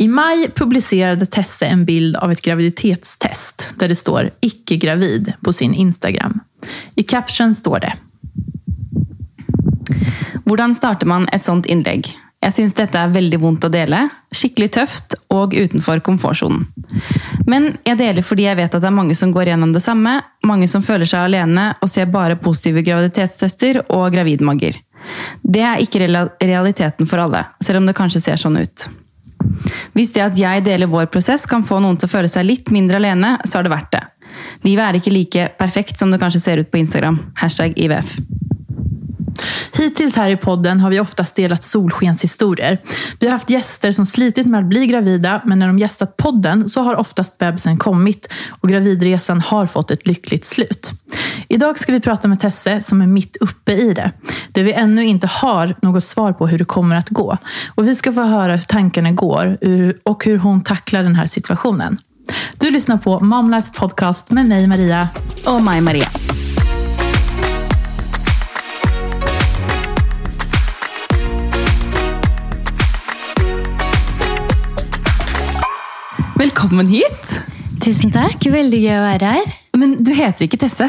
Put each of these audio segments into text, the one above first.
I maj publicerade Tesse en bild av ett graviditetstest där det står icke gravid på sin Instagram. I caption står det Hvordan starter man et sånt innlegg? Jeg syns dette er veldig vondt å dele, skikkelig tøft og utenfor komfortsonen. Men jeg deler fordi jeg vet at det er mange som går gjennom det samme, mange som føler seg alene og ser bare positive graviditetstester og gravidmager. Det er ikke realiteten for alle, selv om det kanskje ser sånn ut. Hvis det at jeg deler vår prosess kan få noen til å føle seg litt mindre alene, så er det verdt det. Livet er ikke like perfekt som det kanskje ser ut på Instagram. Hashtag IVF. Hittills här i podden har vi oftast delat solskenshistorier. Vi har haft gäster som slitit med att bli gravida, men när de gästat podden så har oftast bebisen kommit och gravidresan har fått ett lyckligt slut. Idag ska vi prata med Tesse som är mitt uppe i det, där vi ännu inte har något svar på hur det kommer att gå. Och vi ska få höra hur tankarna går och hur hon tacklar den här situationen. Du lyssnar på Momlife Podcast med mig Maria. Og meg, Marie. Velkommen hit! Tusen takk. Veldig gøy å være her. Men du heter ikke Tesse?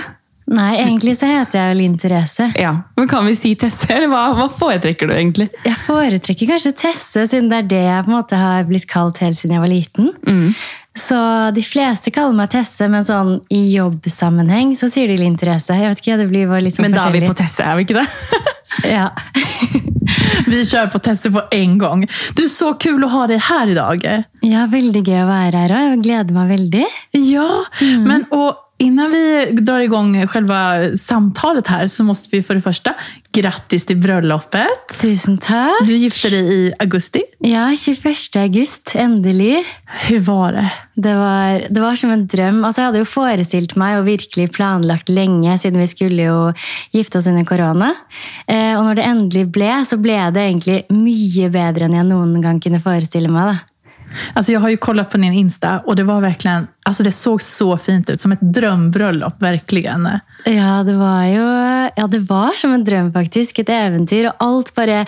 Nei, egentlig så heter jeg jo Linn Therese. Ja, men Kan vi si Tesse, eller hva, hva foretrekker du egentlig? Jeg foretrekker kanskje Tesse, siden det er det jeg på en måte har blitt kalt helt siden jeg var liten. Så de fleste kaller meg Tesse, men sånn i jobbsammenheng så sier de Linn Therese. Jeg vet ikke, det blir litt sånn Men da er vi på Tesse, er vi ikke det? Ja. Vi kjører på testet på en gang. Du, så kul å ha deg her i dag. ja, veldig gøy å være her òg. Jeg gleder meg veldig. Ja, men och innan vi drar igång själva samtalet här så måste vi för det första grattis till bröllopet. Tusen takk. Du gifte dig i augusti. Ja, 21. august. Endelig. Hur var det? Det var, det var som en drøm. Altså, jeg hadde jo forestilt meg og virkelig planlagt lenge, siden vi skulle jo gifte oss under korona. Eh, og når det endelig ble, så ble det egentlig mye bedre enn jeg noen gang kunne forestille meg. da. Alltså jag har ju kollat på din Insta och det var verkligen, alltså det såg så fint ut. Som ett drömbröllop, verkligen. Ja, det var jo Ja, det var som en drøm, faktisk. Et eventyr. Og alt bare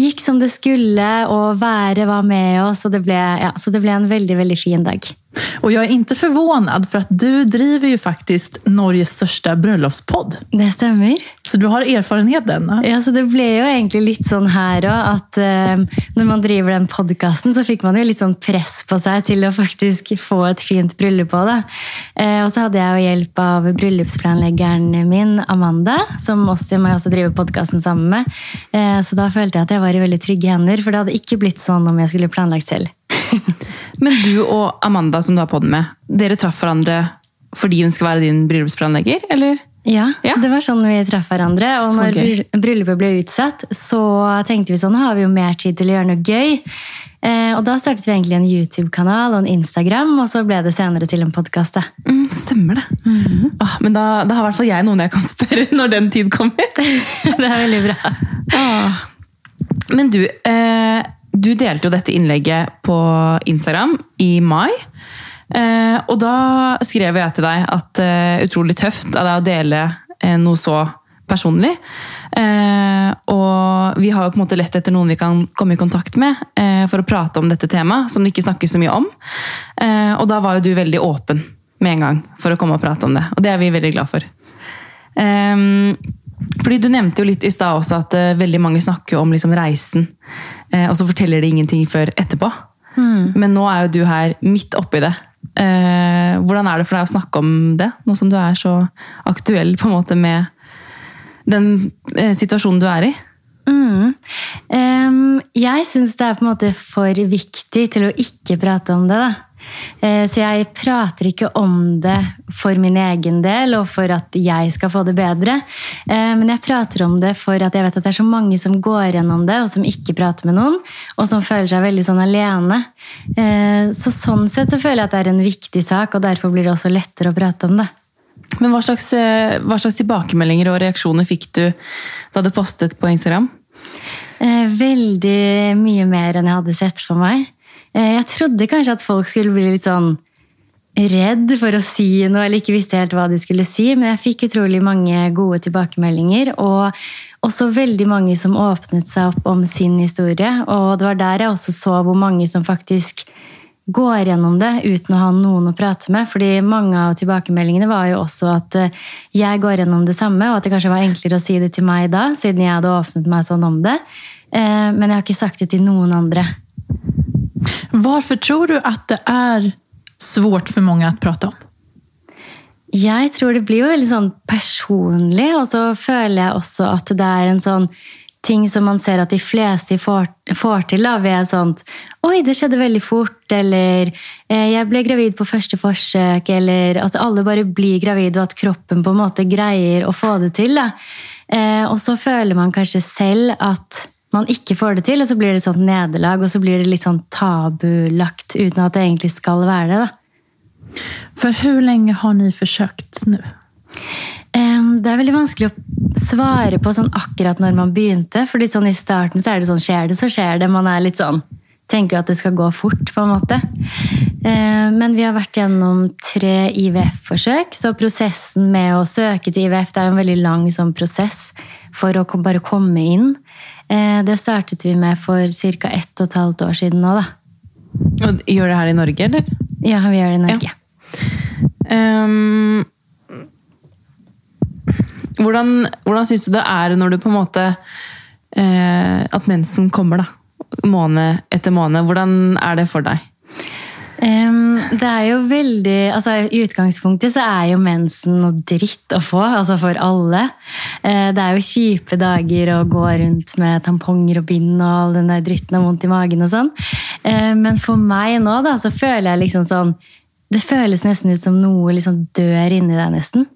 gikk som det skulle, og været var med oss. Og det ble, ja, så det ble en veldig, veldig fin dag. Och jag är inte förvånad för att du driver ju faktiskt Norges största bröllopspodd. Det stemmer. Så du har erfarenheten. Ja, så Det ble jo egentlig litt sånn her òg at eh, når man driver den podkasten, så fikk man jo litt sånn press på seg til å faktisk få et fint bryllup på det. Eh, og så jeg jo hjelp av bryllupsplanleggeren min, Amanda, som også jeg også drive podkasten sammen med. Eh, så da følte jeg at jeg var i veldig trygge hender, for det hadde ikke blitt sånn om jeg skulle planlagt selv. Men du og Amanda, som du har podden med, dere traff hverandre fordi hun skal være din bryllupsplanlegger, eller? Ja, Ja. det var sånn vi traff hverandre. Og når bryllupet ble utsatt, så tenkte vi sånn, har vi jo mer tid til å gjøre noe gøy. Eh, og da startet vi egentlig en YouTube-kanal og en Instagram, og så ble det senere til en podkast. Mm, stemmer det. ah, men da, da har i hvert fall jeg noen jeg kan spørre når den tid kommer. det er veldig bra. Ah. Men du, eh, du delte jo dette innlegget på Instagram i mai. Eh, og da skrev jeg til deg at eh, utrolig tøft av deg å dele eh, noe så personlig. Eh, og vi har jo på en måte lett etter noen vi kan komme i kontakt med eh, for å prate om dette temaet, som det ikke snakkes så mye om. Eh, og da var jo du veldig åpen med en gang for å komme og prate om det. Og det er vi veldig glad for. Ehm, fordi Du nevnte jo litt i stad også at eh, veldig mange snakker om liksom reisen, eh, og så forteller de ingenting før etterpå. Men nå er jo du her midt oppi det. Eh, hvordan er det for deg å snakke om det, nå som du er så aktuell på en måte med den eh, situasjonen du er i? Mm. Um, jeg syns det er på en måte for viktig til å ikke prate om det. Eh, Så jeg prater ikke om det for min egen del og for at jeg skal få det bedre. Uh, Men jeg prater om det for at jeg vet at det er så mange som går gjennom det, og som ikke prater med noen, og som føler seg veldig sånn alene. Uh, Så sånn sett så føler jeg at det er en viktig sak, og derfor blir det også lettere å prate om det. Men hva slags, eh, hva slags tilbakemeldinger og reaksjoner fikk du da du postet på Instagram? Eh, Veldig mye mer enn jeg hadde sett for meg. Eh, Jeg trodde kanskje at folk skulle bli litt sånn redd for å si noe, eller ikke visste helt hva de skulle si. Men jeg fikk utrolig mange gode tilbakemeldinger. Og også veldig mange som åpnet seg opp om sin historie. Og det var der jeg også så hvor mange som faktisk går gjennom det uten å ha noen å prate med. fordi mange av tilbakemeldingene var jo også at eh, jeg går gjennom det samme, og at det kanskje var enklere å si det til meg da, siden jeg hadde åpnet meg sånn om det. Eh, men jeg har ikke sagt det til noen andre. Hvorfor tror du at det er svårt for mange å prate om? Jeg tror det blir jo veldig sånn personlig, og så føler jeg også at det er en sånn ting som man ser at de fleste får, får til da, ved sånt Oi, det skjedde veldig fort, eller eh, Jeg ble gravid på første forsøk, eller at alle bare blir gravide, og at kroppen på en måte greier å få det til. Da. Eh, og så føler man kanskje selv at man ikke får det til, og så blir det et nederlag, og så blir det litt sånn tabulagt uten at det egentlig skal være det. da. For hvor lenge har dere forsøkt nå? Det er veldig vanskelig å svare på sånn akkurat når man begynte. fordi sånn i starten så er det sånn skjer det, så skjer det. Man er litt sånn tenker jo at det skal gå fort, på en måte. Men vi har vært gjennom tre IVF-forsøk, så prosessen med å søke til IVF det er en veldig lang sånn prosess for å bare komme inn. Det startet vi med for ca. ett og et halvt år siden nå, da. Og gjør det her i Norge, eller? Ja, vi gjør det i Norge. Ja. Um, hvordan hvordan syns du det er når du på en måte eh, At mensen kommer, da? Måned etter måned. Hvordan er det for deg? Um, det er jo veldig altså I utgangspunktet så er jo mensen noe dritt å få, altså for alle. Uh, det er jo kjipe dager å gå rundt med tamponger og bind og all den der dritten og vondt i magen og sånn. Uh, men for meg nå da, så føler jeg liksom sånn Det føles nesten ut som noe liksom dør inni deg, nesten.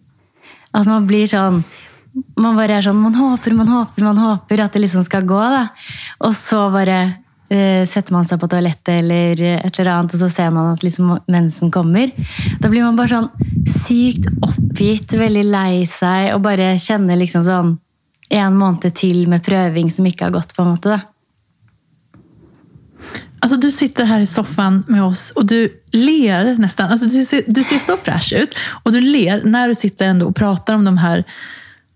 At man blir sånn man bare er sånn, man håper, man håper, man håper at det liksom skal gå. da. Og så bare uh, setter man seg på toalettet eller et eller annet, og så ser man at liksom mensen kommer. Da blir man bare sånn sykt oppgitt, veldig lei seg, og bare kjenner liksom sånn en måned til med prøving som ikke har gått, på en måte. da. Alltså, du sitter her i soffan med oss og du ler nästan. Alltså, du, ser, du ser så fräsch ut og du ler når du sitter ändå och pratar om de här,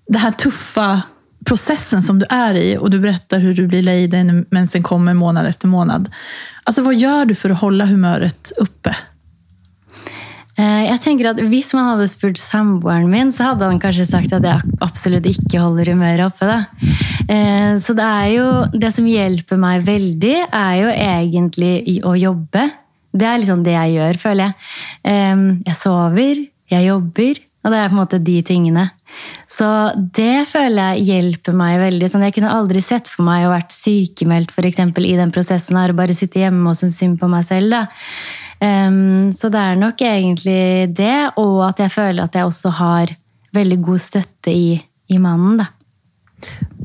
den här tuffa processen som du er i og du berättar hur du blir lei men när mensen kommer månad efter månad. Alltså, vad gör du for å holde humøret oppe? Eh, jeg tenker at Hvis man hadde spurt samboeren min, så hadde han kanskje sagt at jeg absolutt ikke holder humøret oppe. Da. Eh, så det er jo Det som hjelper meg veldig, er jo egentlig å jobbe. Det er liksom det jeg gjør, føler jeg. Jeg sover, jeg jobber, og det er på en måte de tingene. Så det føler jeg hjelper meg veldig. Sånn, jeg kunne aldri sett for meg å vært sykemeldt for eksempel, i den prosessen her, og bare sitte hjemme og synes synd på meg selv. Da. Um, så det er nok egentlig det, og at jeg føler at jeg også har veldig god støtte i, i mannen. Da.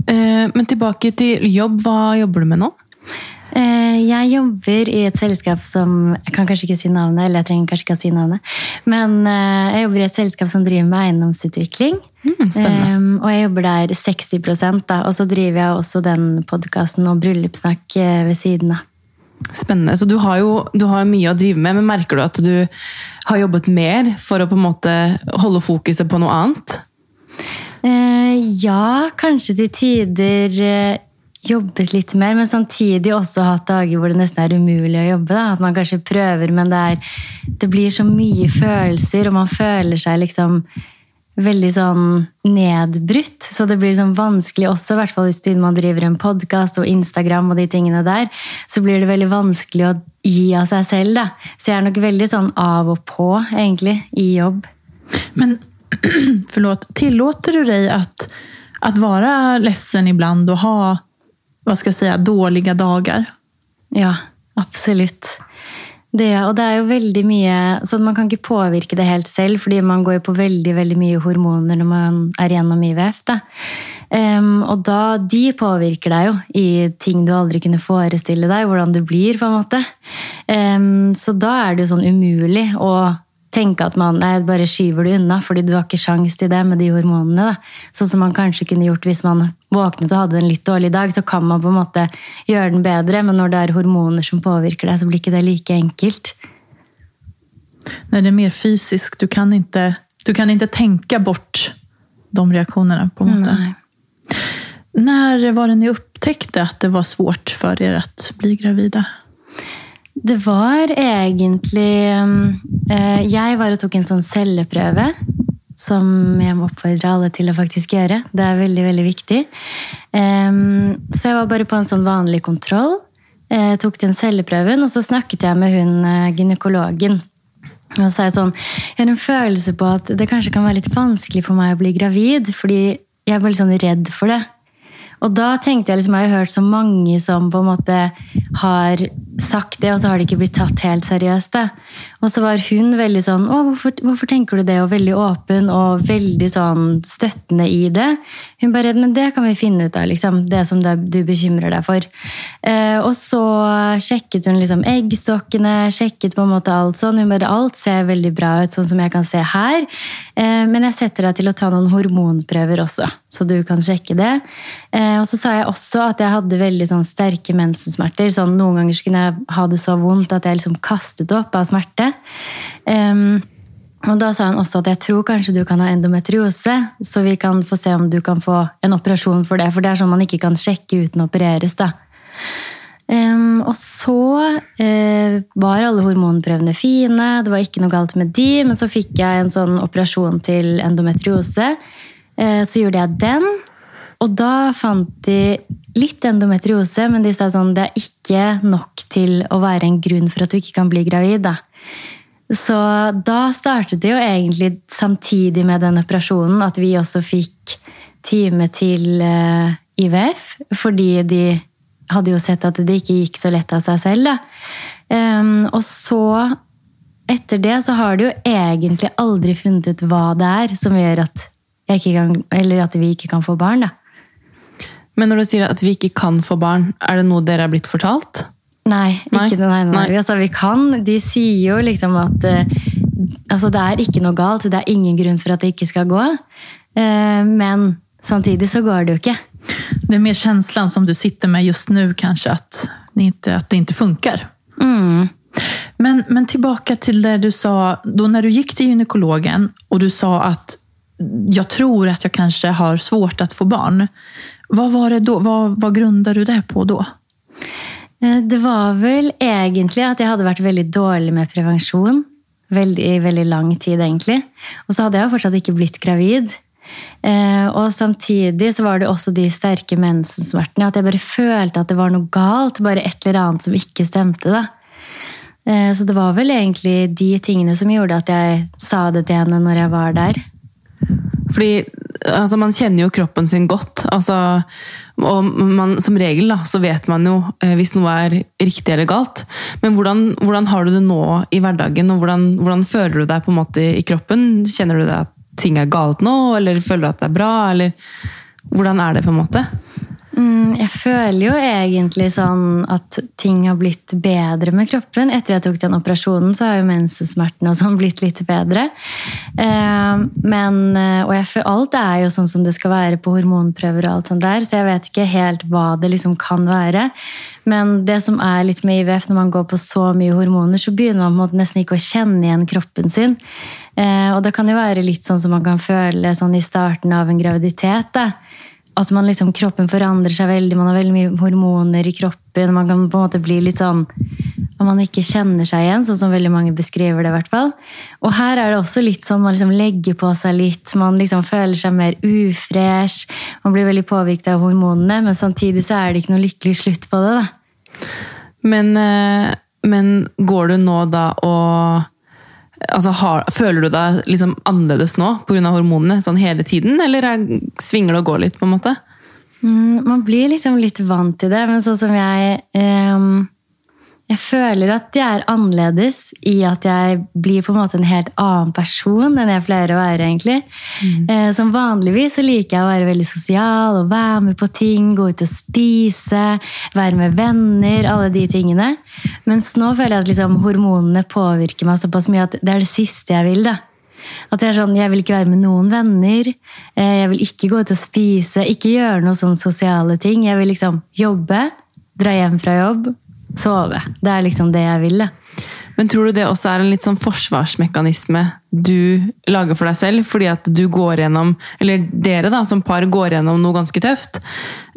Uh, men tilbake til jobb. Hva jobber du med nå? Uh, jeg jobber i et selskap som Jeg kan kanskje ikke si navnet, eller jeg trenger kanskje ikke å si navnet. Men uh, jeg jobber i et selskap som driver med eiendomsutvikling. Mm, um, og jeg jobber der 60 da, og så driver jeg også den podkasten og bryllupssnakk ved siden av. Spennende. Så du har jo du har mye å drive med, men merker du at du har jobbet mer for å på en måte holde fokuset på noe annet? Eh, ja, kanskje til tider eh, jobbet litt mer, men samtidig også hatt dager hvor det nesten er umulig å jobbe. Da. At man kanskje prøver, men det, er, det blir så mye følelser, og man føler seg liksom veldig sånn nedbrutt. Så det blir sånn vanskelig også, i hvert fall hvis man driver en podkast og Instagram, og de tingene der, så blir det veldig vanskelig å gi av seg selv. da. Så jeg er nok veldig sånn av og på, egentlig, i jobb. Men forlåt, tillater du deg at, at være ledsen iblant og ha hva skal jeg si, dårlige dager? Ja, absolutt. Det, og det er jo veldig mye så Man kan ikke påvirke det helt selv, fordi man går jo på veldig veldig mye hormoner når man er gjennom IVF. Da. Um, og da, de påvirker deg jo i ting du aldri kunne forestille deg, hvordan du blir. på en måte. Um, så da er det jo sånn umulig å tenke at man nei, bare skyver det unna, fordi du har ikke sjans til det med de hormonene. Da. Sånn som man kanskje kunne gjort hvis man våknet og hadde en litt dårlig dag. Så kan man på en måte gjøre den bedre, men når det er hormoner som påvirker deg, så blir ikke det like enkelt. Nei, det er mer fysisk. Du kan ikke, du kan ikke tenke bort de reaksjonene, på en måte. Nei. Når var det ni upptäckte at det var svårt for dere å bli gravida? Det var egentlig eh, Jeg var og tok en sånn celleprøve. Som jeg må oppfordre alle til å faktisk gjøre. Det er veldig veldig viktig. Så jeg var bare på en sånn vanlig kontroll. Eh, tok den celleprøven, og så snakket jeg med hun eh, gynekologen. Og så sa jeg sånn Jeg har en følelse på at det kanskje kan være litt vanskelig for meg å bli gravid, fordi jeg var litt sånn redd for det. Og da tenkte jeg liksom, jeg har hørt så mange som på en måte har sagt det, og så har det ikke blitt tatt helt seriøst. det. Og så var hun veldig sånn Å, hvorfor, hvorfor tenker du det? Og veldig åpen og veldig sånn støttende i det. Hun bare Men det kan vi finne ut av, liksom. Det som du bekymrer deg for. Eh, og så sjekket hun liksom eggstokkene, sjekket på en måte alt sånn. Hun bare Alt ser veldig bra ut, sånn som jeg kan se her. Eh, men jeg setter deg til å ta noen hormonprøver også, så du kan sjekke det. Eh, og så sa jeg også at jeg hadde veldig sånn sterke mensensmerter. Sånn, noen ganger kunne jeg ha det så vondt at jeg liksom kastet opp av smerte. Em, og da sa hun også at jeg tror kanskje du kan ha endometriose, så vi kan få se om du kan få en operasjon for det. For det er sånn man ikke kan sjekke uten å opereres. da. Um, og så uh, var alle hormonprøvene fine, det var ikke noe galt med de, men så fikk jeg en sånn operasjon til endometriose. Uh, så gjorde jeg den, og da fant de litt endometriose, men de sa sånn det er ikke nok til å være en grunn for at du ikke kan bli gravid. da. Så da startet det jo egentlig samtidig med den operasjonen at vi også fikk time til eh, IVF, fordi de hadde jo sett at det ikke gikk så lett av seg selv. Da. Ehm, og så, etter det, så har de jo egentlig aldri funnet ut hva det er som gjør at, kan, at vi ikke kan få barn. Da. Men når du sier at vi ikke kan få barn, er det noe dere er blitt fortalt? Nei, ikke nei, nei. Nei. Altså, vi kan. De sier jo liksom at eh, altså, det er ikke noe galt. Det er ingen grunn for at det ikke skal gå. Eh, men samtidig så går det jo ikke. Det er mer känslan som du sitter med just nu kanskje, at, inte, det ikke funkar. Mm. Men, men tilbake til det du sa, då när du gikk til gynekologen og du sa at jeg tror at jeg kanskje har svårt å få barn. Hva var det då? Hva, hva du det på då? Eh, Det var vel egentlig at jeg hadde vært veldig dårlig med prevensjon. Veldig, veldig lang tid, egentlig. Og så hadde jeg jo fortsatt ikke blitt gravid. Eh, og samtidig så var det også de sterke mensensmertene. At jeg bare følte at det var noe galt. Bare et eller annet som ikke stemte. da. Eh, så det var vel egentlig de tingene som gjorde at jeg sa det til henne når jeg var der. Fordi altså, man kjenner jo kroppen sin godt. Altså, og man, som regel da, så vet man jo eh, hvis noe er riktig eller galt. Men hvordan, hvordan har du det nå i hverdagen, og hvordan, hvordan føler du deg på en måte i kroppen? Kjenner du deg at ting er galt nå, eller føler du at det er bra? Eller hvordan er det på en måte? Mm, jeg føler jo egentlig sånn at ting har blitt bedre med kroppen. Etter jeg tok den operasjonen, så har jo mensensmertene og sånn blitt litt bedre. Eh, men, eh, og jeg føler, alt er jo sånn som det skal være på hormonprøver og alt sånt der, så jeg vet ikke helt hva det liksom kan være. Men det som er litt med IVF, når man går på så mye hormoner, så begynner man nesten ikke å kjenne igjen kroppen sin. Eh, og det kan jo være litt sånn som man kan føle sånn i starten av en graviditet. da at man liksom, kroppen forandrer seg veldig, man har veldig mye hormoner i kroppen. Man kan på en måte bli litt sånn at man ikke kjenner seg igjen, sånn som veldig mange beskriver det. i hvert fall. Og her er det også litt sånn man liksom legger på seg litt, man liksom føler seg mer ufresh. Man blir veldig påvirket av hormonene, men samtidig så er det ikke noe lykkelig slutt på det. da. Men, eh, men går du nå da og altså, har, Føler du deg liksom annerledes nå pga. hormonene sånn hele tiden, eller er, svinger det og går litt? på en måte? Mm, man blir liksom litt vant til det, men sånn som jeg ehm, Jeg føler at jeg er annerledes i at jeg blir på en måte en helt annen person enn jeg pleier å være. egentlig. Eh, som vanligvis så liker jeg å være veldig sosial og være med på ting, gå ut og spise, være med venner, alle de tingene. Mens nå føler jeg at liksom, hormonene påvirker meg såpass mye at det er det siste jeg vil. da. At jeg, sånn, jeg vil ikke være med noen venner, eh, jeg vil ikke gå ut og spise, ikke gjøre noen sånne sosiale ting. Jeg vil liksom jobbe, dra hjem fra jobb, sove. Det er liksom det jeg vil. Men tror du det også er en litt sånn forsvarsmekanisme du lager for deg selv? Fordi at du går gjennom, eller dere da, som par går gjennom noe ganske tøft.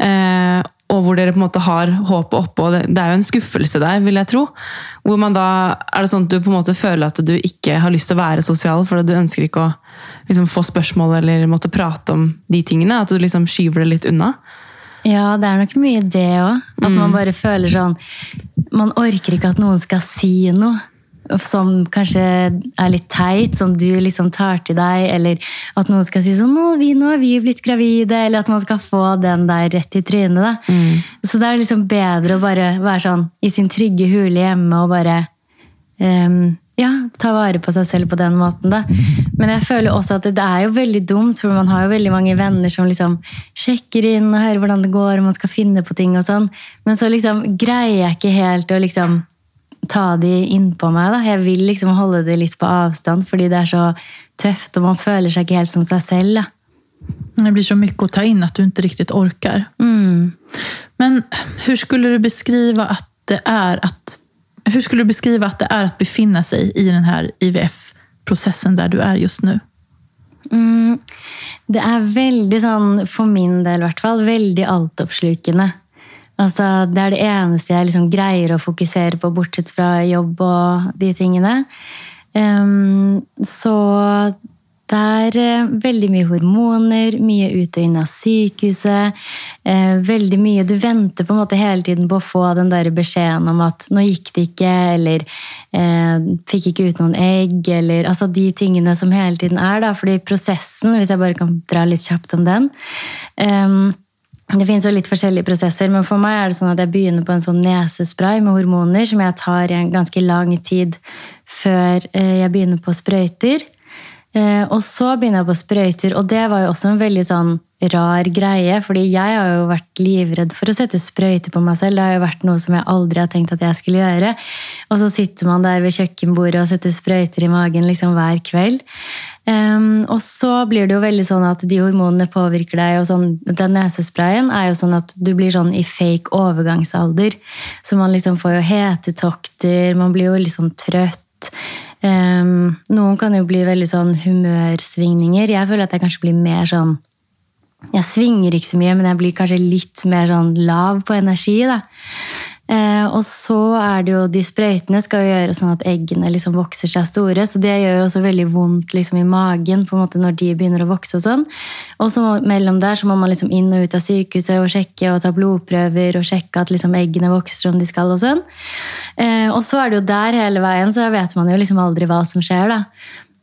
Eh, og hvor dere på en måte har håpet oppe. og det, er jo en skuffelse der, vil jeg tro. Hvor man da, Er det sånn at du på en måte føler at du ikke har lyst til å være sosial fordi du ønsker ikke å liksom, få spørsmål eller måtte prate om de tingene? At du liksom skyver det litt unna? Ja, det er nok mye det òg. At man bare føler sånn Man orker ikke at noen skal si noe som kanskje er litt teit, som du liksom tar til deg, eller at noen skal si sånn 'Nå, vi, nå er vi blitt gravide', eller at man skal få den der rett i trynet. da. Så det er liksom bedre å bare være sånn i sin trygge hule hjemme og bare ehm, ja, ta vare på seg selv på den måten. da. Men jeg føler også at det er jo veldig dumt, for man har jo veldig mange venner som liksom sjekker inn og hører hvordan det går, og man skal finne på ting og sånn. Men så liksom greier jeg ikke helt å liksom ta de innpå meg. da. Jeg vil liksom holde det litt på avstand, fordi det er så tøft, og man føler seg ikke helt som seg selv. da. Det blir så mye å ta inn at du ikke riktig orker. Mm. Men hur skulle du beskrive at det er att hur skulle du beskriva att det är att befinna sig i den här IVF-processen där du är just nu? Mm, det er veldig sånn, for min del i hvert fall, veldig altoppslukende. Altså, det er det eneste jeg liksom greier å fokusere på, bortsett fra jobb og de tingene. Um, så det er eh, veldig mye hormoner, mye ut og inn av sykehuset. eh, veldig mye Du venter på en måte hele tiden på å få den der beskjeden om at 'nå gikk det ikke', eller eh, 'fikk ikke ut noen egg', eller altså de tingene som hele tiden er. da, fordi prosessen, hvis jeg bare kan dra litt kjapt om den ehm, det finnes jo litt forskjellige prosesser, men for meg er det sånn at jeg begynner på en sånn nesespray med hormoner som jeg tar i en ganske lang tid før jeg begynner på sprøyter. Eh, Og så begynner jeg på sprøyter, og det var jo også en veldig sånn rar greie, fordi jeg har jo vært livredd for å sette sprøyter på meg selv. Det har jo vært noe som jeg aldri har tenkt at jeg skulle gjøre. Og så sitter man der ved kjøkkenbordet og setter sprøyter i magen liksom hver kveld. Um, og så blir det jo veldig sånn at de hormonene påvirker deg. og sånn, Den nesesprayen er jo sånn at du blir sånn i fake overgangsalder. Så man liksom får jo hetetokter, man blir jo litt sånn trøtt. Ehm, noen kan jo bli veldig sånn humørsvingninger. Jeg føler at jeg kanskje blir mer sånn Jeg svinger ikke så mye, men jeg blir kanskje litt mer sånn lav på energi. da. Eh, og så er det jo De sprøytene skal jo gjøre sånn at eggene liksom vokser seg store. Så det gjør jo også veldig vondt liksom i magen på en måte når de begynner å vokse. Og sånn. Og så mellom der så må man liksom inn og ut av sykehuset og sjekke og ta blodprøver og sjekke at liksom eggene vokser som de skal. Og sånn. Eh, og så er det jo der hele veien, så da vet man jo liksom aldri hva som skjer. da.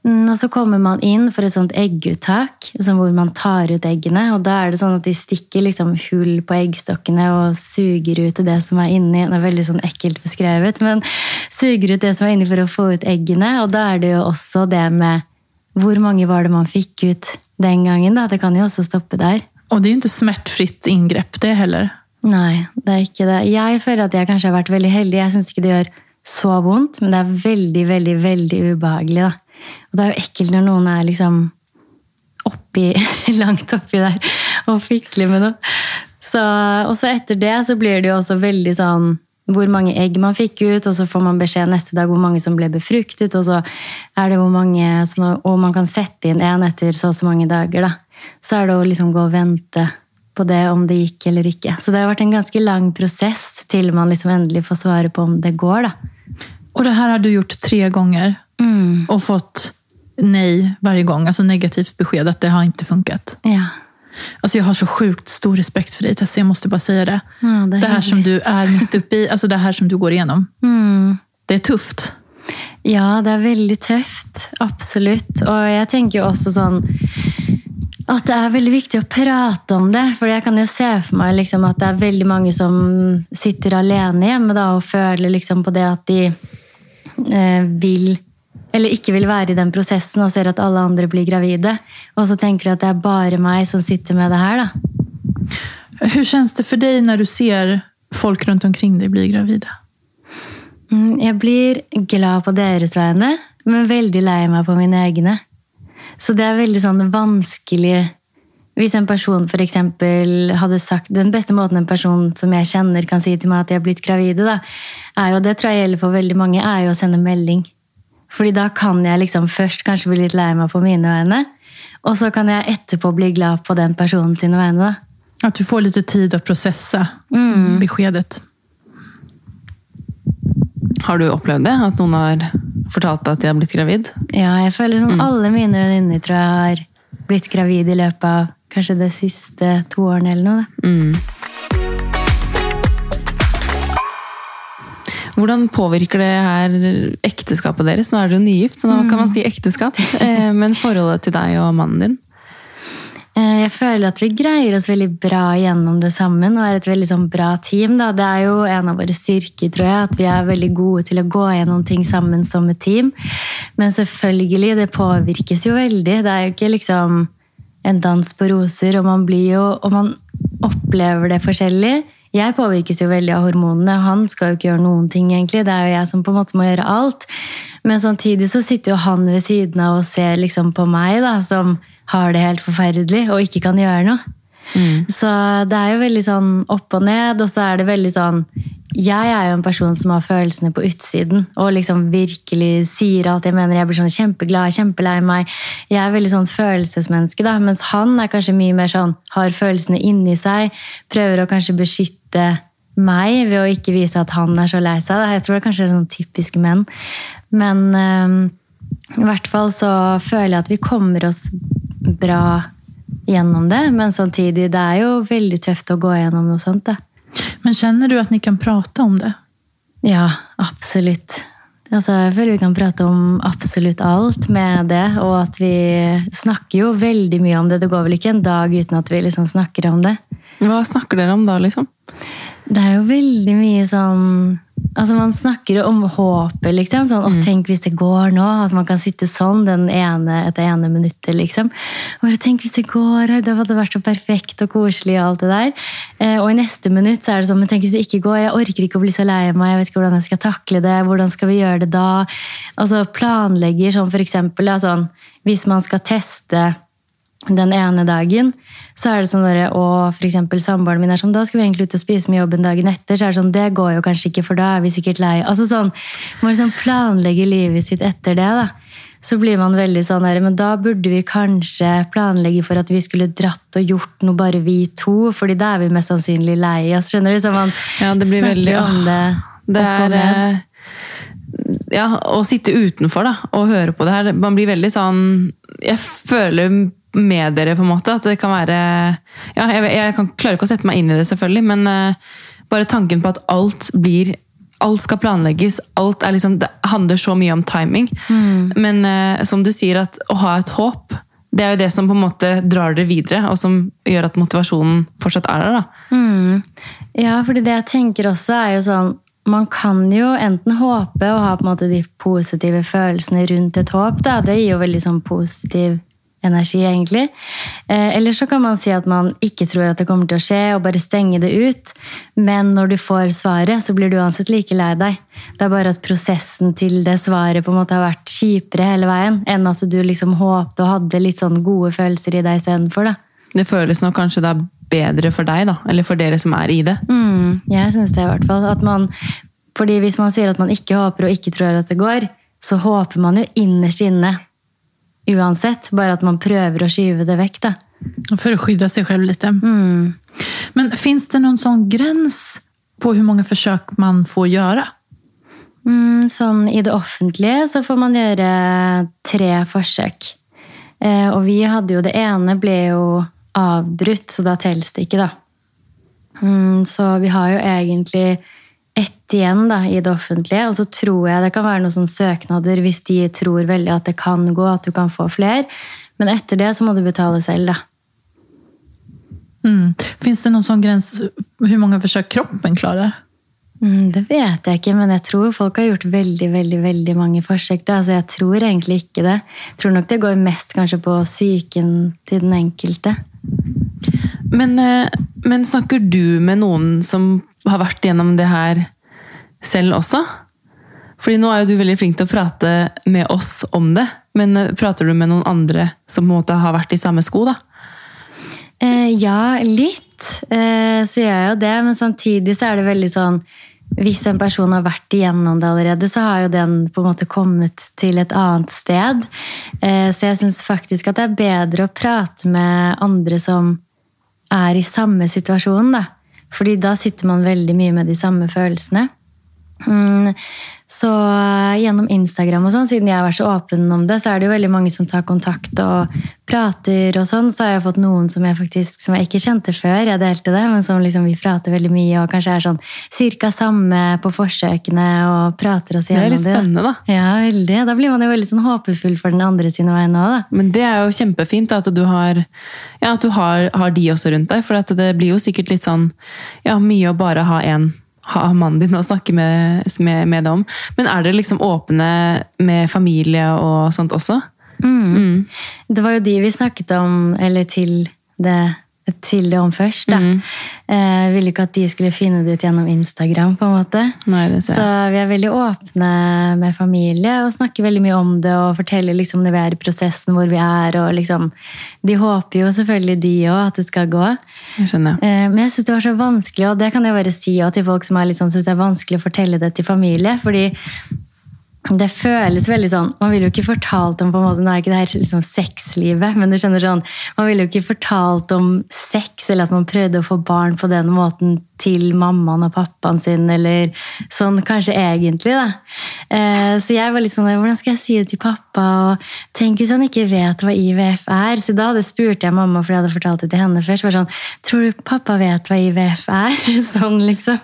Mm, Og så kommer man inn for et sånt egguttak, hvor man tar ut eggene. Og da er det sånn at de stikker liksom hull på eggstokkene og suger ut det som er inni. Det er veldig sånn ekkelt beskrevet, men suger ut det som er inni for å få ut eggene. Og da er det jo også det med hvor mange var det man fikk ut den gangen. da. Det kan jo også stoppe der. Og det er jo ikke smertefritt inngrep, det heller. Nei, det er ikke det. Jeg føler at jeg kanskje har vært veldig heldig. Jeg syns ikke det gjør så vondt, men det er veldig, veldig, veldig ubehagelig. da. Og det er jo ekkelt når noen er liksom oppi, langt oppi der og fikler med noe. Så, og så etter det så blir det jo også veldig sånn hvor mange egg man fikk ut, og så får man beskjed neste dag hvor mange som ble befruktet, og så er det hvor mange som, Og man kan sette inn en etter så og så mange dager, da. Så er det å liksom gå og vente på det om det gikk eller ikke. Så det har vært en ganske lang prosess til man liksom endelig får svaret på om det går, da. Och det här har du gjort tre gånger Mm. och fått nej varje gång. Alltså negativt besked att det har inte funkat. Ja. Alltså jag har så sjukt stor respekt för dig Tessa, jag måste bara säga det. Ja, det Det här som du är mitt uppe i, alltså det här som du går igenom. Mm. Det är tufft. Ja, det er veldig tøft. Absolutt. Og jeg tenker jo også sånn at det er veldig viktig å prate om det. For jeg kan jo se for meg liksom at det er veldig mange som sitter alene hjemme da, og føler liksom på det at de vil eller ikke vil være i den prosessen og ser at alle andre blir gravide. Og så tenker du at det er bare meg som sitter med det her. da. Hvordan kjennes det for deg når du ser folk rundt omkring deg bli gravida? Mm, Jeg blir glad på deres vegne, men veldig lei meg på mine egne. Så det er veldig sånn vanskelig Hvis en person for hadde sagt Den beste måten en person som jeg kjenner kan si til meg at de har blitt gravide, da, er jo, det tror jeg gjelder for veldig mange, er jo å sende melding. Fordi da kan jeg liksom først kanskje bli litt lei meg på mine vegne, og så kan jeg etterpå bli glad på den personen sine vegne. da. At du får litt tid å prosesse mm. beskedet. Har du opplevd det? At noen har fortalt deg at de har blitt gravid? Ja, jeg føler som alle mine venninner tror jeg har blitt gravid i løpet av kanskje de siste to årene eller noe. Mm. Hvordan påvirker det her ekteskapet deres? Nå er dere jo nygift, så nå kan man si ekteskap. Eh, Men forholdet til deg og mannen din? Eh, Jeg føler at vi greier oss veldig bra gjennom det sammen og er et veldig sånn bra team. Da. Det er jo en av våre styrker, tror jeg, at vi er veldig gode til å gå gjennom ting sammen som et team. Men selvfølgelig, det påvirkes jo veldig. Det er jo ikke liksom en dans på roser, og man blir jo Og man opplever det forskjellig. Jeg påvirkes jo veldig av hormonene. Han skal jo ikke gjøre noen ting, egentlig. Det er jo jeg som på en måte må gjøre alt. Men samtidig så sitter jo han ved siden av og ser liksom på meg, da, som har det helt forferdelig og ikke kan gjøre noe. Så det er jo veldig sånn opp og ned, og så er det veldig sånn Jeg er jo en person som har følelsene på utsiden og liksom virkelig sier alt jeg mener. Jeg blir sånn kjempeglad, kjempelei meg. Jeg er veldig sånn følelsesmenneske, da, mens han er kanskje mye mer sånn har følelsene inni seg. Prøver å kanskje beskytte meg ved å ikke vise at han er så lei seg. Jeg tror det er kanskje sånn typiske menn. Men øhm, i hvert fall så føler jeg at vi kommer oss bra gjennom det. Men samtidig, det er jo veldig tøft å gå gjennom noe sånt. Da. Men känner du att ni kan prata om det? Ja, absolutt. Altså, jeg føler vi kan prate om absolutt alt med det, og at vi snakker jo veldig mye om det. Det går vel ikke en dag uten at vi liksom snakker om det. Hva snakker dere om da, liksom? Det er jo veldig mye sånn Altså Man snakker jo om håpet, liksom. Sånn, «Å, tenk hvis det går nå. At man kan sitte sånn den ene etter ene minuttet, liksom. Og bare, tenk hvis det går, det hadde vært så perfekt og koselig og alt det der. Eh, og i neste minutt så er det sånn, men tenk hvis det ikke går. Jeg orker ikke å bli så lei meg. Jeg vet ikke hvordan jeg skal takle det. Hvordan skal vi gjøre det da? Altså planlegger sånn for eksempel, da, sånn, hvis man skal teste den ene dagen, så er det sånn der, og eksempel samboeren min er sånn, da skal vi egentlig ut og spise med jobben dagen etter, så er det sånn, det går jo kanskje ikke, for da er vi sikkert lei. Altså sånn, man liksom planlegger livet sitt etter det da. Så blir man veldig sånn her, men da burde vi kanskje planlegge for at vi skulle dratt og gjort noe bare vi to, fordi da er vi mest sannsynlig lei oss, skjønner du? Så man Ja, det blir veldig- om det, Det er eh, Ja, å sitte utenfor da, og høre på det her. Man blir veldig sånn Jeg føler med dere, på en måte. At det kan være Ja, jeg, jeg kan, klarer ikke å sette meg inn i det, selvfølgelig, men uh, bare tanken på at alt blir Alt skal planlegges. alt er liksom, Det handler så mye om timing. Men uh, som du sier, at å ha et håp, det er jo det som på en måte drar dere videre, og som gjør at motivasjonen fortsatt er der. da. Mm. Ja, fordi det jeg tenker også er jo sånn Man kan jo enten håpe og ha på en måte de positive følelsene rundt et håp. Da. Det gir jo veldig sånn positiv energi, egentlig. Eh, eller så kan man si at man ikke tror at det kommer til å skje, og bare stenge det ut. Men når du får svaret, så blir du uansett like lei deg. Det er bare at prosessen til det svaret på en måte har vært kjipere hele veien, enn at du liksom håpte og hadde litt sånn gode følelser i deg istedenfor. da. Det føles nok kanskje er bedre for deg, da, eller for dere som er i det. Mm, jeg syns det, i hvert fall. At man, fordi hvis man sier at man ikke håper og ikke tror at det går, så håper man jo innerst inne uansett. Bare at man prøver å skyve det vekk. da. For å skydde seg selv litt. Mm. Men fins det noen sånn grense på hvor mange forsøk man får gjøre? Mm, sånn I det offentlige så får man gjøre tre forsøk. Eh, og vi hadde jo Det ene ble jo avbrutt, så da telles det ikke, da. Mm, så vi har jo egentlig ett igjen da, i det offentlige. Og så tror jeg det kan være noen søknader hvis de tror veldig at det kan gå, at du kan få flere. Men etter det så må du betale selv, da. Mm. Fins det noen sånn grense Hvor mange forsøk kroppen klarer? Mm, det vet jeg ikke, men jeg tror folk har gjort veldig veldig, veldig mange forsøk. da. Altså, jeg tror egentlig ikke det. Jeg tror nok det går mest kanskje på psyken til den enkelte. Men, eh, men snakker du med noen som har vært gjennom det her selv også? Fordi nå er jo du veldig flink til å prate med oss om det, men eh, prater du med noen andre som på en måte har vært i samme sko, da? Eh, ja, litt. Eh, så gjør jeg jo det, men samtidig så er det veldig sånn Hvis en person har vært igjennom det allerede, så har jo den på en måte kommet til et annet sted. Eh, så jeg syns faktisk at det er bedre å prate med andre som er i samme situasjon, da. Fordi da sitter man veldig mye med de samme følelsene. Mm, så eh, gjennom Instagram og sånn, siden jeg har vært så åpen om det, så er det jo veldig mange som tar kontakt og prater og sånn. Så har jeg fått noen som jeg faktisk, som jeg ikke kjente før jeg delte det, men som liksom vi prater veldig mye og kanskje er sånn cirka samme på forsøkene og prater oss gjennom Det er litt spennende, da. Ja, veldig. Da blir man jo veldig sånn håpefull for den andre sine vegne òg, da. Men det er jo kjempefint at du har, ja, at du har, har de også rundt deg. For det blir jo sikkert litt sånn ja, mye å bare ha en ha mannen din å snakke med, med, med det om. Men er dere liksom åpne med familie og sånt også? Mm. Det var jo de vi snakket om, eller til det, til det om først. da. Mm. Eh, ville ikke at de skulle finne det ut gjennom Instagram. på en måte. Nei, Så vi er veldig åpne med familie og snakker veldig mye om det. Og forteller liksom når vi er i prosessen hvor vi er. og liksom, De håper jo selvfølgelig de òg at det skal gå. Jeg skjønner. Eh, Men jeg synes det var så vanskelig, og det kan jeg bare si til folk som er litt sånn, synes det er vanskelig å fortelle det til familie. fordi det føles veldig sånn Man ville jo ikke fortalt om på en måte, Nå er ikke det her liksom sexlivet, men du skjønner sånn Man ville jo ikke fortalt om sex, eller at man prøvde å få barn på den måten til mammaen og pappaen sin, eller sånn kanskje egentlig, da. Eh, Så jeg var litt sånn Hvordan skal jeg si det til pappa? Og tenk hvis han ikke vet hva IVF er? Så da spurte jeg mamma, for jeg hadde fortalt det til henne først. Var sånn, Tror du pappa vet hva IVF er? Sånn, liksom.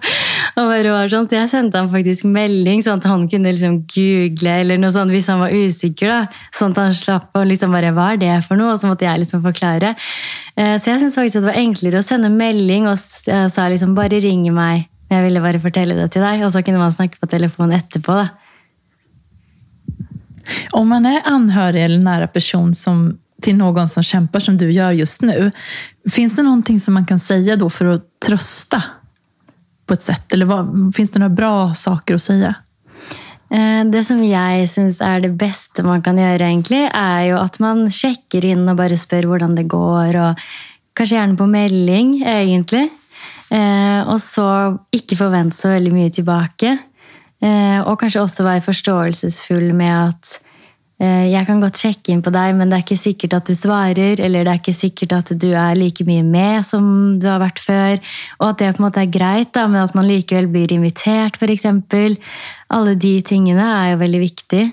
Og bare var sånn, Så jeg sendte han faktisk melding, sånn at han kunne liksom google eller noe sånt hvis han var usikker. da, Sånn at han slapp å liksom bare Hva er det for noe? Og så måtte jeg liksom forklare. Eh, Så jeg syns faktisk at det var enklere å sende melding og eh, sa liksom bare ring meg. Jeg ville bare fortelle det til deg, og så kunne man snakke på telefon etterpå. da. Om man er anhørig eller nære person som, til noen som kjemper, som du gjør just nå, fins det noe som man kan si for å trøste trösta på et sett? Eller fins det noen bra saker å säga? Eh, Det som jeg syns er det beste man kan gjøre, egentlig, er jo at man sjekker inn og bare spør hvordan det går, og kanskje gjerne på melding, egentlig. Eh, Og så ikke forvente så veldig mye tilbake. Eh, Og kanskje også være forståelsesfull med at eh, jeg kan godt sjekke inn på deg, men det er ikke sikkert at du svarer, eller det er ikke sikkert at du er like mye med som du har vært før. Og at det på en måte er greit, da, men at man likevel blir invitert, f.eks. Alle de tingene er jo veldig viktig.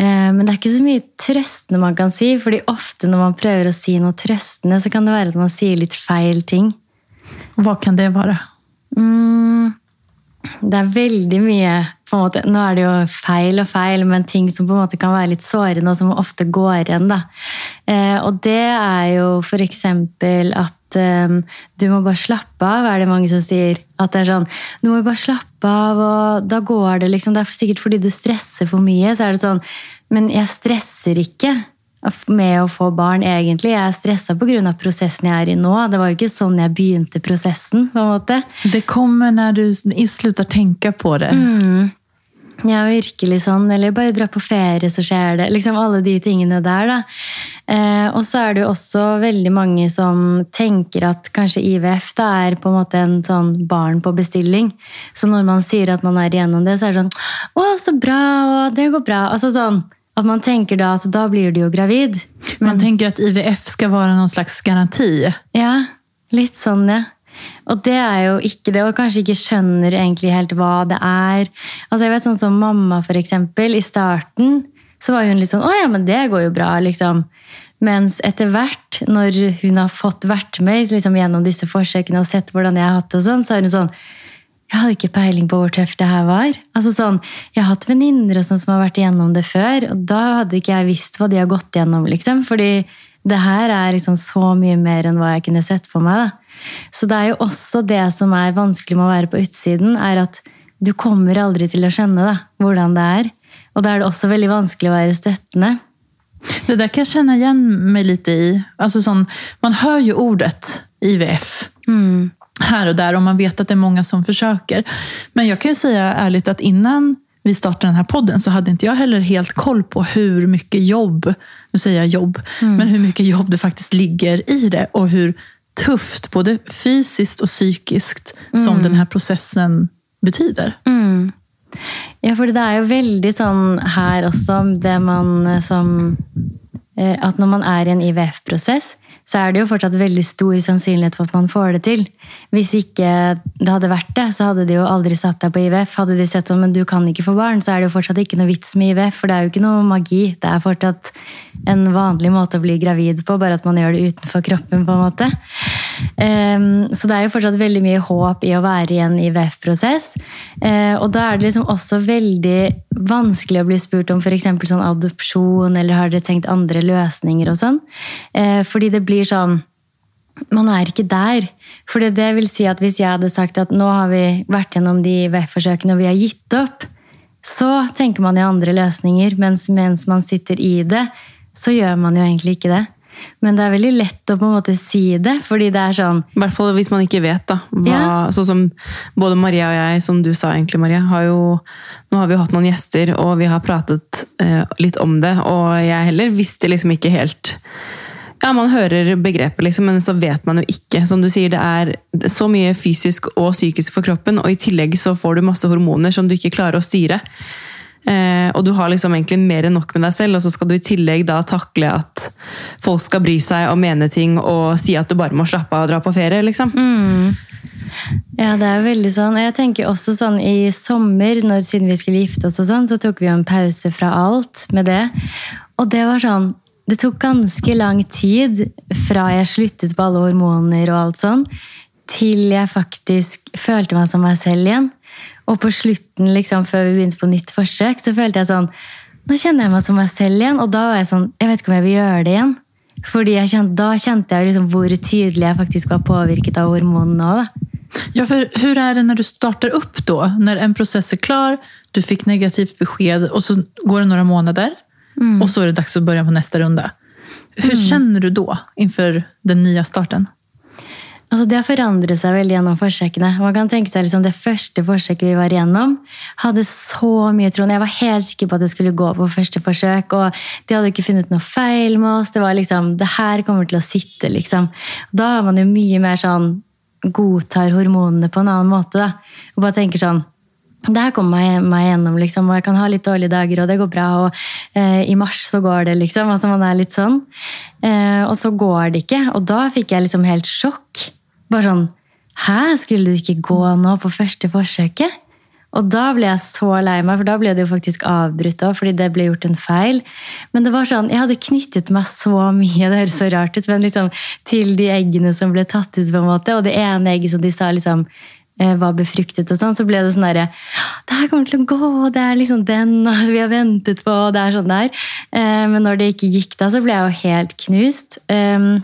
Eh, Men det er ikke så mye trøstende man kan si, fordi ofte når man prøver å si noe trøstende, så kan det være at man sier litt feil ting. Vad kan det være? Mm, det er veldig mye på en måte, Nå er det jo feil og feil, men ting som på en måte kan være litt sårende, og som ofte går igjen. da. Eh, og det er jo f.eks. at eh, du må bare slappe av, er det mange som sier. At det er sånn Du må bare slappe av, og da går det liksom Det er sikkert fordi du stresser for mye, så er det sånn Men jeg stresser ikke med å få barn, egentlig. Jeg er stressa pga. prosessen jeg er i nå. Det var jo ikke sånn jeg begynte prosessen. på en måte. Det kommer når du slutter å tenke på det. Ja, virkelig sånn. Eller bare dra på ferie, så skjer det. Liksom alle de tingene der, da. Eh, og så er det jo også veldig mange som tenker at kanskje IVF da er på en måte en sånn barn på bestilling. Så når man sier at man er igjennom det, så er det sånn Å, så bra! Og det går bra. Altså sånn at man tenker da at da blir du jo gravid. Man tänker att IVF ska vara någon slags garanti. Ja, litt sånn, ja. Og det er jo ikke det, og kanskje ikke skjønner egentlig helt hva det er. Altså jeg vet sånn som mamma, for eksempel. I starten så var hun litt sånn 'Å ja, men det går jo bra', liksom. Mens etter hvert, når hun har fått vært med liksom, gjennom disse forsøkene og sett hvordan jeg har hatt det, og sånn, så er hun sånn jeg hadde ikke peiling på hvor tøft det her var. Altså sånn, Jeg har hatt venninner sånn som har vært igjennom det før, og da hadde ikke jeg visst hva de har gått igjennom. liksom, Fordi det her er liksom så mye mer enn hva jeg kunne sett for meg. da. Så det er jo også det som er vanskelig med å være på utsiden, er at du kommer aldri til å skjønne da, hvordan det er. Og da er det også veldig vanskelig å være støttende. Det der kan jeg kjenne igjen meg litt i. Altså sånn, man hører jo ordet IVF här och där och man vet att det är många som försöker. Men jag kan ju säga ärligt att innan vi startade den här podden så hade inte jag heller helt koll på hur mycket jobb, nu säger jag jobb, men hur mycket jobb det faktiskt ligger i det och hur tufft, både fysiskt och psykiskt, som den här processen betyder. Mm. Ja, for det er jo veldig sånn her også, det man som eh, At når man er i en IVF-prosess, så er det jo fortsatt veldig stor sannsynlighet for at man får det til. Hvis ikke det hadde vært det, så hadde de jo aldri satt deg på IVF. Hadde de sett sånn, men du kan ikke få barn, så er det jo fortsatt ikke noe vits med IVF, for det er jo ikke noe magi. Det er fortsatt en vanlig måte å bli gravid på, bare at man gjør det utenfor kroppen, på en måte. Ehm, så det er jo fortsatt veldig mye håp i å være i en IVF-prosess. Eh, og da er det liksom også veldig vanskelig å bli spurt om f.eks. sånn adopsjon, eller har dere tenkt andre løsninger og sånn. Eh, fordi det blir sånn man er ikke der. For det vil si at hvis jeg hadde sagt at nå har vi vært gjennom de IVF-forsøkene og vi har gitt opp, så tenker man i andre løsninger. Mens mens man sitter i det, så gjør man jo egentlig ikke det. Men det er veldig lett å på en måte si det, fordi det er sånn I hvert fall hvis man ikke vet, da. Hva, Ja. Sånn som både Maria og jeg, som du sa egentlig, Maria, har jo Nå har vi jo hatt noen gjester, og vi har pratet eh, litt om det, og jeg heller visste liksom ikke helt ja, Man hører begrepet, liksom, men så vet man jo ikke. Som du sier, det er så mye fysisk og psykisk for kroppen, og i tillegg så får du masse hormoner som du ikke klarer å styre. Eh, og du har liksom egentlig mer enn nok med deg selv, og så skal du i tillegg da takle at folk skal bry seg og mene ting og si at du bare må slappe av og dra på ferie, liksom. Ja, det er veldig sånn. Jeg tenker også sånn i sommer, når, siden vi skulle gifte oss og sånn, så tok vi jo en pause fra alt med det. Og det var sånn Det tok ganske lang tid fra jeg sluttet på alle hormoner og alt sånn, til jeg faktisk følte meg som meg selv igjen. Og på slutten, liksom, før vi begynte på nytt forsøk, så følte jeg sånn Nå kjenner jeg meg som meg selv igjen, og da var jeg sånn Jeg vet ikke om jeg vil gjøre det igjen. Fordi kjente, Da kjente jeg liksom hvor tydelig jeg faktisk var påvirket av hormonene òg. Ja, for hur er det når du starter opp da? Når en prosess er klar, du fikk negativt besked og så går det några månader och så är det dags att börja på nästa runda. Hur känner du då inför den nya starten? Altså, det har forandret seg veldig gjennom forsøkene. Man kan tenke seg liksom, Det første forsøket vi var igjennom, hadde så mye troen. Jeg var helt sikker på at det skulle gå på første forsøk, og de hadde ikke funnet noe feil med oss. Det var liksom, det her kommer til å sitte, liksom. Da er man jo mye mer sånn godtar hormonene på en annen måte. da. Og bare tenker sånn det her kommer meg, gjennom, liksom, og jeg kan ha litt dårlige dager, og det går bra. Og eh, i mars så går det, liksom. Altså man er litt sånn. Eh, og så går det ikke. Og da fikk jeg liksom helt sjokk. Bare sånn Hæ, skulle det ikke gå nå på første forsøket? Og da ble jeg så lei meg, for da ble det jo faktisk avbrutt òg, fordi det ble gjort en feil. Men det var sånn, jeg hadde knyttet meg så mye, det høres så rart ut, men liksom til de eggene som ble tatt ut, på en måte. Og det ene egget som de sa liksom var befruktet og sånn, så ble det sånn derre Det her kommer til å gå, det er liksom den vi har ventet på, det er sånn der. Eh, Men når det ikke gikk da, så ble jeg jo helt knust. Um,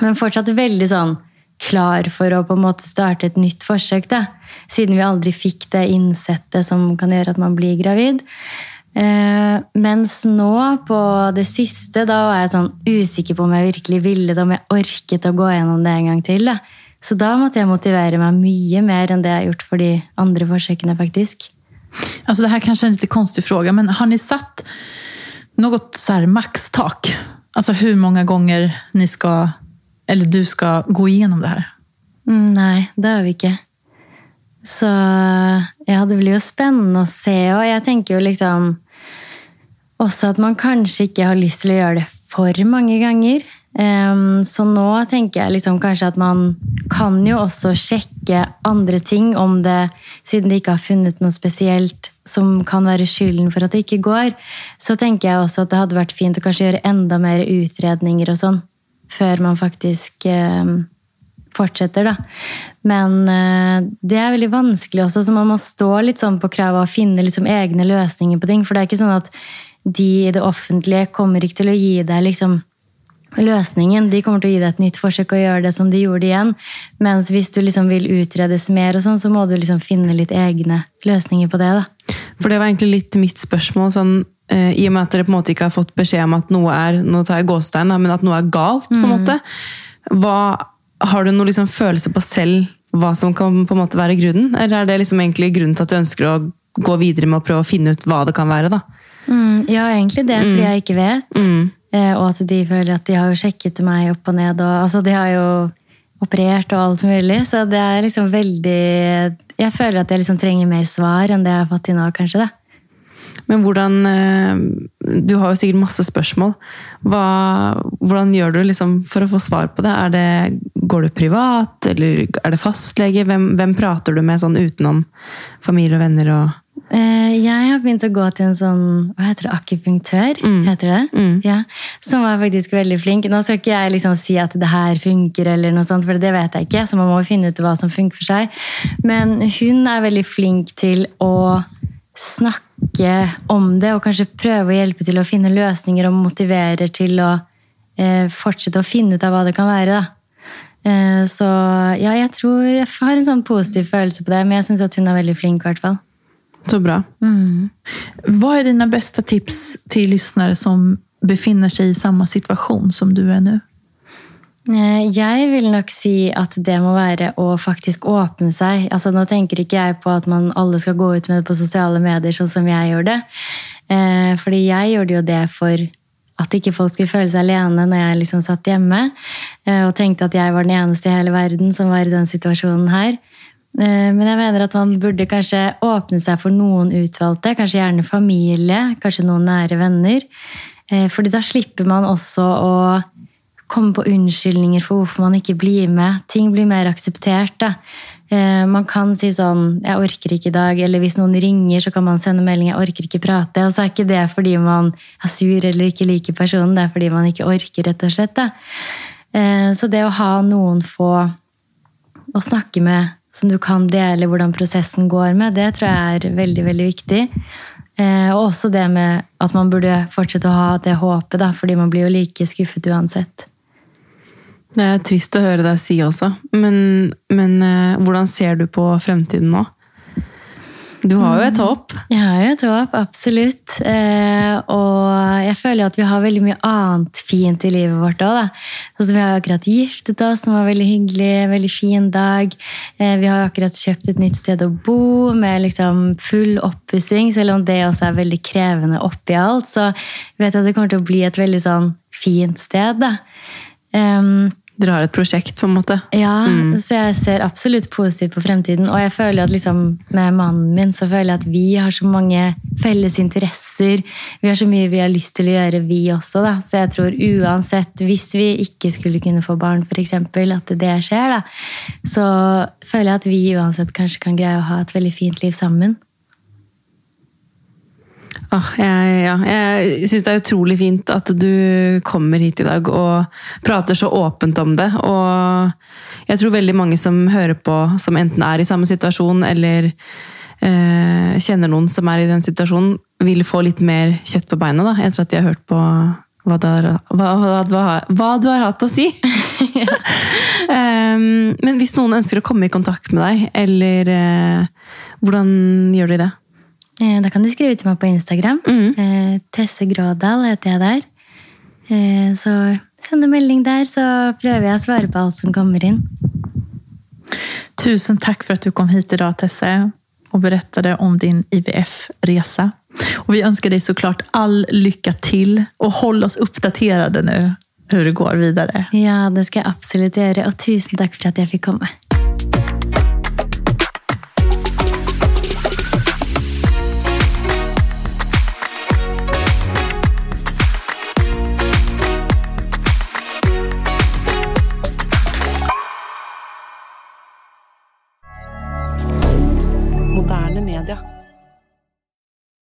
Men fortsatt veldig sånn klar for å på en måte starte et nytt forsøk, da. Siden vi aldri fikk det innsettet som kan gjøre at man blir gravid. Uh, mens nå, på det siste, da var jeg sånn usikker på om jeg virkelig ville det, om jeg orket å gå gjennom det en gang til. Da. Så da måtte jeg motivere meg mye mer enn det jeg har gjort for de andre forsøkene, faktisk. Alltså det her er kanskje en litt konstig spørsmål, men har ni satt noe så Altså, hvor mange ganger ni skal, eller du skal gå igjennom det här? Mm, Nei, det har vi ikke. Så ja, det blir jo spennende å se. Og jeg tenker jo liksom også at man kanskje ikke har lyst til å gjøre det for mange ganger. Ehm, så nå tenker jeg liksom kanskje at man kan jo også sjekke andre ting om det, siden de ikke har funnet noe spesielt som kan være skylden for at det ikke går. Så tenker jeg også at det hadde vært fint å kanskje gjøre enda mer utredninger og sånn, før man faktisk um, fortsetter, da. Men uh, det er veldig vanskelig også, så man må stå litt sånn på kravet og finne liksom egne løsninger på ting. For det er ikke sånn at de i det offentlige kommer ikke til å gi deg liksom løsningen. De kommer til å gi deg et nytt forsøk og gjøre det som de gjorde igjen. Mens hvis du liksom vil utredes mer, og sånn, så må du liksom finne litt egne løsninger på det. da. For det var egentlig litt mitt spørsmål. sånn, eh, I og med at dere på en måte ikke har fått beskjed om at noe er nå tar jeg gåstein, men at noe er galt. på en måte. Hva, har du noen liksom følelse på selv hva som kan på en måte være grunnen? Eller er det liksom egentlig grunnen til at du ønsker å gå videre med å prøve å finne ut hva det kan være? da? Mm, ja, egentlig det, fordi jeg ikke vet. Mm. Eh, og at de føler at de har jo sjekket meg opp og ned. Og, altså, de har jo operert og alt mulig. Så det er liksom veldig Jeg føler at jeg liksom trenger mer svar enn det jeg har fått til nå, kanskje. det. Men hvordan eh, Du har jo sikkert masse spørsmål. Hva, hvordan gjør du liksom for å få svar på det? Det? Går du privat, eller er det fastlege? Hvem, hvem prater du med sånn utenom familie og venner? og Jeg har begynt å gå til en sånn hva heter det, akupunktør. Mm. heter det? Mm. Ja, Som var faktisk veldig flink. Nå skal ikke jeg liksom si at det her funker, eller noe sånt, for det vet jeg ikke. Så man må finne ut hva som funker for seg. Men hun er veldig flink til å snakke om det, og kanskje prøve å hjelpe til å finne løsninger og motivere til å eh, fortsette å finne ut av hva det kan være. da. Eh, så ja, jeg tror jeg har en sånn positiv følelse på det, men jeg syns at hun er veldig flink. i hvert fall. Så bra. Vad är dina bästa tips till lyssnare som befinner sig i samma situation som du är nu? Eh, Jeg vil nok si at det må være å faktisk åpne seg. Altså, nå tenker ikke jeg på at man alle skal gå ut med det på sosiale medier, sånn som jeg gjorde det. Eh, Fordi jeg gjorde jo det for at ikke folk skulle føle seg alene når jeg liksom satt hjemme. eh, Og tenkte at jeg var den eneste i hele verden som var i den situasjonen her. Eh, Men jeg mener at man burde kanskje åpne seg for noen utvalgte. Kanskje gjerne familie, kanskje noen nære venner. Eh, Fordi da slipper man også å komme på unnskyldninger for hvorfor man ikke blir med. Ting blir mer akseptert. Da. Eh, Man kan si sånn 'jeg orker ikke i dag', eller hvis noen ringer, så kan man sende melding 'jeg orker ikke prate'. Og så er ikke det fordi man er sur eller ikke liker personen, det er fordi man ikke orker, rett og slett. Da. Så det å ha noen få å snakke med som du kan dele hvordan prosessen går med, det tror jeg er veldig, veldig viktig. Eh, Og også det med at man burde fortsette å ha det håpet, da, fordi man blir jo like skuffet uansett. Det er trist å høre deg si også, men, men eh, hvordan ser du på fremtiden nå? Du har jo et håp. Jeg har jo et håp, absolutt. Eh, og jeg føler at vi har veldig mye annet fint i livet vårt òg. Altså, vi har akkurat giftet oss, som var veldig hyggelig. Veldig fin dag. Eh, vi har akkurat kjøpt et nytt sted å bo med liksom full oppussing, selv om det også er veldig krevende oppi alt. Så jeg vet at det kommer til å bli et veldig sånn fint sted. da. Em, Dere har et prosjekt, på en måte. ja, så jeg ser absolutt positivt på fremtiden. Og jeg føler at liksom, med mannen min så føler jeg at vi har så mange felles interesser. Vi har så mye vi har lyst til å gjøre, vi også. Da. Så jeg tror uansett, hvis vi ikke skulle kunne få barn, f.eks., at det skjer, da, så føler jeg at vi uansett kanskje kan greie å ha et veldig fint liv sammen. Ah, jeg, ja, jeg syns det er utrolig fint at du kommer hit i dag og prater så åpent om det. Og jeg tror veldig mange som hører på, som enten er i samme situasjon eller eh, kjenner noen som er i den situasjonen, vil få litt mer kjøtt på beina da, etter at de har hørt på hva du har, hva, hva, hva, du har hatt å si. um, men hvis noen ønsker å komme i kontakt med deg, eller eh, hvordan gjør de det? Eh, Da kan de skrive til meg på Instagram. Eh, Tesse Grådal heter jeg der. Eh, Så send en melding der, så prøver jeg å svare på alt som kommer inn. Tusen takk for at du kom hit i dag, Tesse og berettet om din IVF-resa. Og vi ønsker deg så klart all lykke til, og hold oss oppdaterte nå hvordan det går videre. Ja, det skal jeg absolutt gjøre. Og tusen takk for at jeg fikk komme.